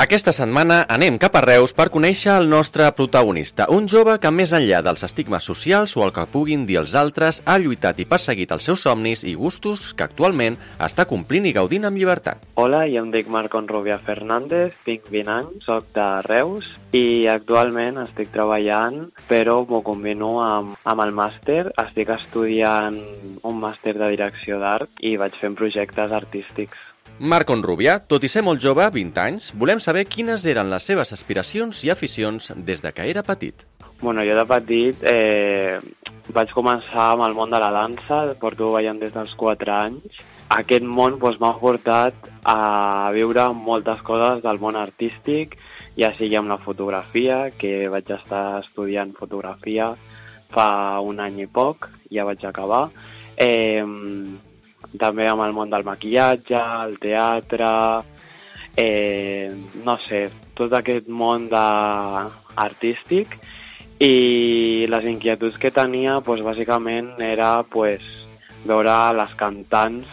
Aquesta setmana anem cap a Reus per conèixer el nostre protagonista, un jove que més enllà dels estigmes socials o el que puguin dir els altres, ha lluitat i perseguit els seus somnis i gustos que actualment està complint i gaudint amb llibertat. Hola, jo em dic Marcon Rubia Fernández, tinc 20 anys, soc de Reus i actualment estic treballant, però m'ho combino amb, amb el màster. Estic estudiant un màster de direcció d'art i vaig fent projectes artístics. Marc Onrubia, tot i ser molt jove, 20 anys, volem saber quines eren les seves aspiracions i aficions des de que era petit. Bueno, jo de petit eh, vaig començar amb el món de la dansa, porto ballant des dels 4 anys. Aquest món doncs, m'ha portat a viure moltes coses del món artístic, ja sigui amb la fotografia, que vaig estar estudiant fotografia fa un any i poc, ja vaig acabar. Eh, també amb el món del maquillatge, el teatre, eh, no sé, tot aquest món de... artístic i les inquietuds que tenia, pues, bàsicament, era pues, veure les cantants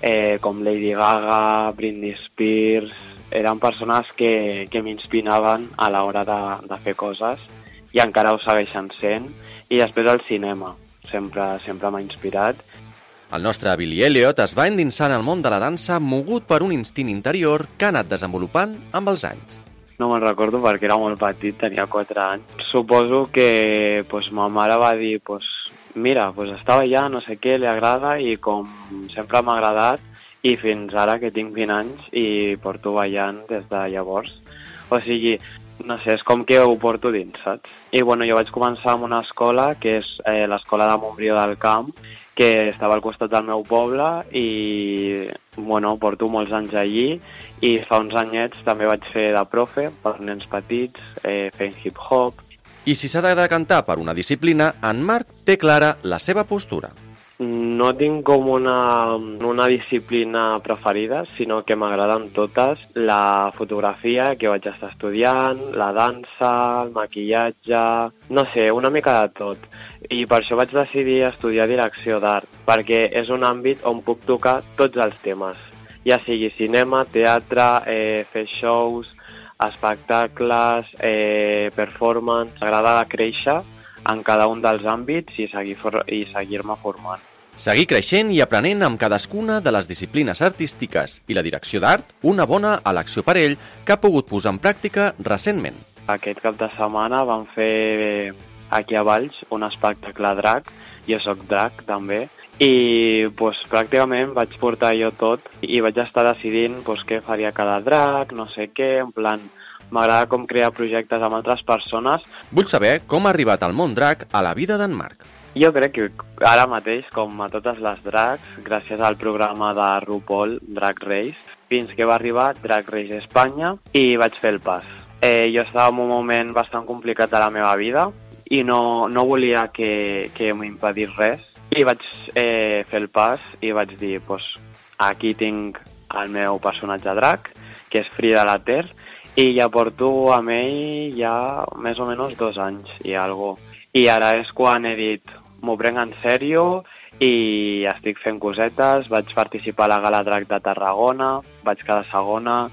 eh, com Lady Gaga, Britney Spears, eren persones que, que m'inspiraven a l'hora de, de fer coses i encara ho segueixen sent. I després el cinema, sempre, sempre m'ha inspirat el nostre Billy Elliot es va endinsar en el món de la dansa mogut per un instint interior que ha anat desenvolupant amb els anys. No me'n recordo perquè era molt petit, tenia 4 anys. Suposo que pues, ma mare va dir pues, mira, pues, estava allà, no sé què, li agrada i com sempre m'ha agradat i fins ara que tinc 20 anys i porto ballant des de llavors. O sigui, no sé, és com que ho porto dins, saps? I bueno, jo vaig començar amb una escola que és eh, l'escola de Montbrió del Camp que estava al costat del meu poble i bueno, porto molts anys allí i fa uns anyets també vaig fer de profe per nens petits, eh, fent hip-hop. I si s'ha de decantar per una disciplina, en Marc té clara la seva postura. No tinc com una, una disciplina preferida, sinó que m'agraden totes. La fotografia, que vaig estar estudiant, la dansa, el maquillatge... No sé, una mica de tot. I per això vaig decidir estudiar direcció d'art, perquè és un àmbit on puc tocar tots els temes, ja sigui cinema, teatre, eh, fer shows, espectacles, eh, performance... M'agrada créixer en cada un dels àmbits i seguir-me i seguir formant. Seguir creixent i aprenent amb cadascuna de les disciplines artístiques i la direcció d'art, una bona elecció per ell que ha pogut posar en pràctica recentment. Aquest cap de setmana vam fer aquí a Valls un espectacle drac, jo sóc drac també, i pues, pràcticament vaig portar jo tot i vaig estar decidint pues, què faria cada drac, no sé què, en plan, m'agrada com crear projectes amb altres persones. Vull saber com ha arribat el món drac a la vida d'en Marc. Jo crec que ara mateix, com a totes les dracs, gràcies al programa de RuPaul, Drag Race, fins que va arribar Drag Race Espanya i vaig fer el pas. Eh, jo estava en un moment bastant complicat de la meva vida, i no, no volia que, que m'impedís res. I vaig eh, fer el pas i vaig dir, pues, aquí tinc el meu personatge drac, que és Frida la Ter, i ja porto amb ell ja més o menys dos anys i algo. I ara és quan he dit, m'ho prenc en sèrio i estic fent cosetes, vaig participar a la Gala Drac de Tarragona, vaig quedar segona,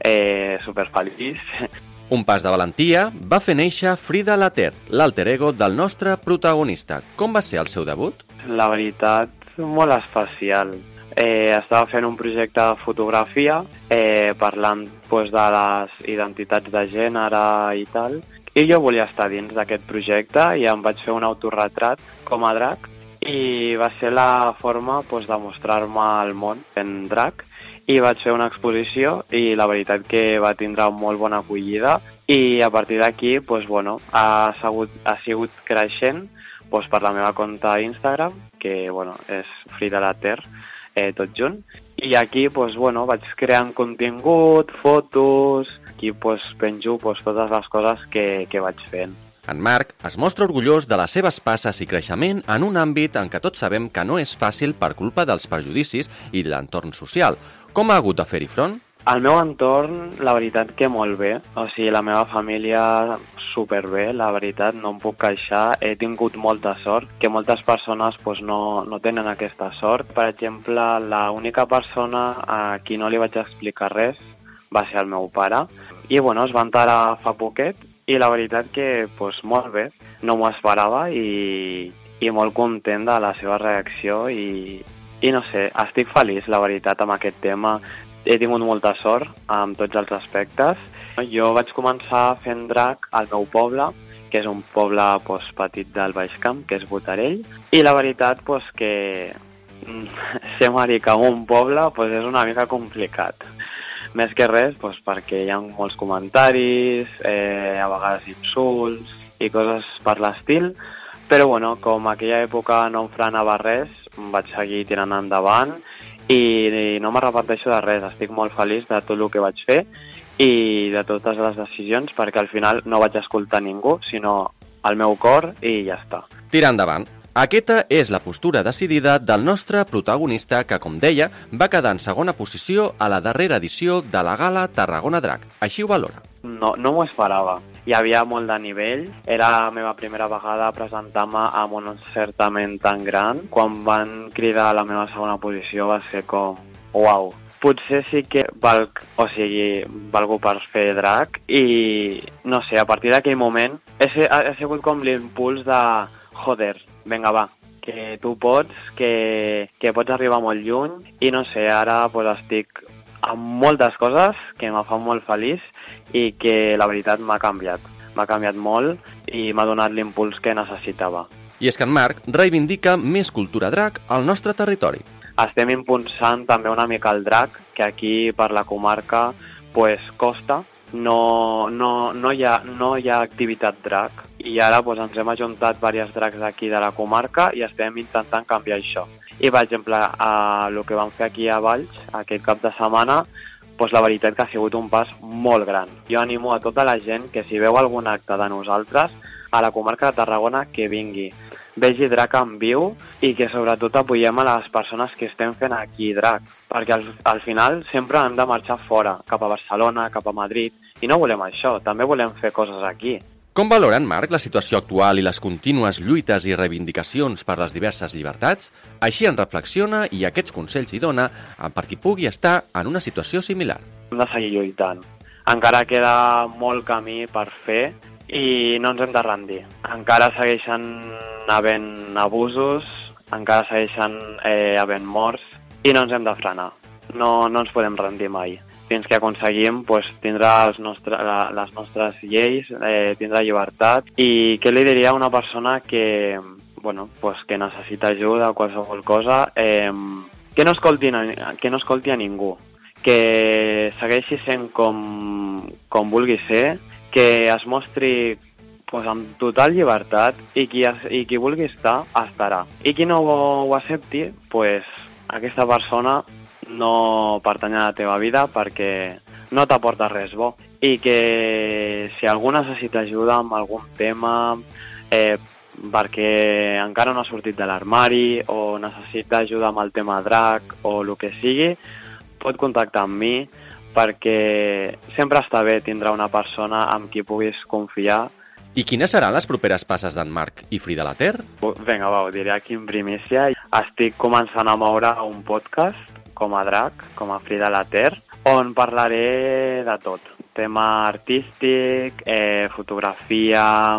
eh, superfeliç. Un pas de valentia va fer néixer Frida Later, l'alter ego del nostre protagonista. Com va ser el seu debut? La veritat, molt especial. Eh, estava fent un projecte de fotografia eh, parlant pues, de les identitats de gènere i tal, i jo volia estar dins d'aquest projecte i em vaig fer un autorretrat com a drac i va ser la forma pues, de mostrar-me al món en drac i vaig fer una exposició i la veritat que va tindre molt bona acollida i a partir d'aquí pues, bueno, ha, ha sigut creixent pues, per la meva compte Instagram, que bueno, és Frida Later, eh, tot junt. I aquí pues, bueno, vaig creant contingut, fotos, aquí pues, penjo pues, totes les coses que, que vaig fent. En Marc es mostra orgullós de les seves passes i creixement en un àmbit en què tots sabem que no és fàcil per culpa dels prejudicis i l'entorn social, com ha hagut de fer-hi front? El meu entorn, la veritat que molt bé. O sigui, la meva família superbé, la veritat, no em puc queixar. He tingut molta sort, que moltes persones pues, no, no tenen aquesta sort. Per exemple, la única persona a qui no li vaig explicar res va ser el meu pare. I bueno, es va enterar fa poquet i la veritat que pues, molt bé, no m'ho esperava i, i molt content de la seva reacció i, i no sé, estic feliç, la veritat, amb aquest tema. He tingut molta sort amb tots els aspectes. Jo vaig començar fent drac al meu poble, que és un poble pues, petit del Baix Camp, que és Botarell, i la veritat pues, que ser marica en un poble pues, és una mica complicat. Més que res pues, perquè hi ha molts comentaris, eh, a vegades insults i coses per l'estil, però bueno, com aquella època no em frenava res, vaig seguir tirant endavant i, i no m'arrepenteixo de res, estic molt feliç de tot el que vaig fer i de totes les decisions perquè al final no vaig escoltar ningú, sinó el meu cor i ja està. Tira endavant. Aquesta és la postura decidida del nostre protagonista que, com deia, va quedar en segona posició a la darrera edició de la gala Tarragona Drac. Així ho valora. No, no m'ho esperava. Hi havia molt de nivell. Era la meva primera vegada presentar-me amb un certament tan gran. Quan van cridar a la meva segona posició va ser com... Uau, potser sí que valc, o sigui, valgo per fer drac i, no sé, a partir d'aquell moment ha sigut com l'impuls de joder, vinga va, que tu pots, que, que pots arribar molt lluny i no sé, ara pues, estic amb moltes coses que me fan molt feliç i que la veritat m'ha canviat. M'ha canviat molt i m'ha donat l'impuls que necessitava. I és que en Marc reivindica més cultura drac al nostre territori. Estem impulsant també una mica el drac, que aquí per la comarca pues, costa, no, no, no, hi ha, no hi ha activitat drac i ara pues, ens hem ajuntat diversos dracs d'aquí de la comarca i estem intentant canviar això. I, per exemple, a, el que vam fer aquí a Valls aquest cap de setmana, pues, la veritat que ha sigut un pas molt gran. Jo animo a tota la gent que si veu algun acte de nosaltres a la comarca de Tarragona que vingui vegi drac en viu i que sobretot apoyem a les persones que estem fent aquí drac, perquè al, al final sempre hem de marxar fora, cap a Barcelona, cap a Madrid, i no volem això, també volem fer coses aquí. Com valora en Marc la situació actual i les contínues lluites i reivindicacions per les diverses llibertats? Així en reflexiona i aquests consells hi dona per qui pugui estar en una situació similar. Hem de seguir lluitant. Encara queda molt camí per fer i no ens hem de rendir. Encara segueixen havent abusos, encara segueixen eh, havent morts i no ens hem de frenar. No, no ens podem rendir mai. Fins que aconseguim pues, tindrà els nostre, la, les nostres lleis, eh, tindrà llibertat. I què li diria a una persona que, bueno, pues, que necessita ajuda o qualsevol cosa? Eh, que, no escolti, que no escolti a ningú, que segueixi sent com, com vulgui ser, que es mostri pues, amb total llibertat i qui, i qui vulgui estar, estarà. I qui no ho, ho accepti, pues, aquesta persona no pertany a la teva vida perquè no t'aporta res bo. I que si algú necessita ajuda amb algun tema, eh, perquè encara no ha sortit de l'armari o necessita ajuda amb el tema drac o el que sigui, pot contactar amb mi perquè sempre està bé tindre una persona amb qui puguis confiar i quines seran les properes passes d'en Marc i Frida Later? Vinga, va, ho diré aquí en primícia. Estic començant a moure un podcast com a drac, com a Frida Later, on parlaré de tot. Tema artístic, eh, fotografia,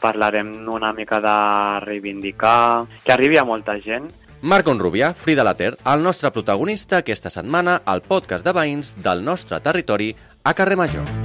parlarem una mica de reivindicar, que arribi a molta gent Marc Onrubia, Frida Later, el nostre protagonista aquesta setmana al podcast de veïns del nostre territori a Carrer Major.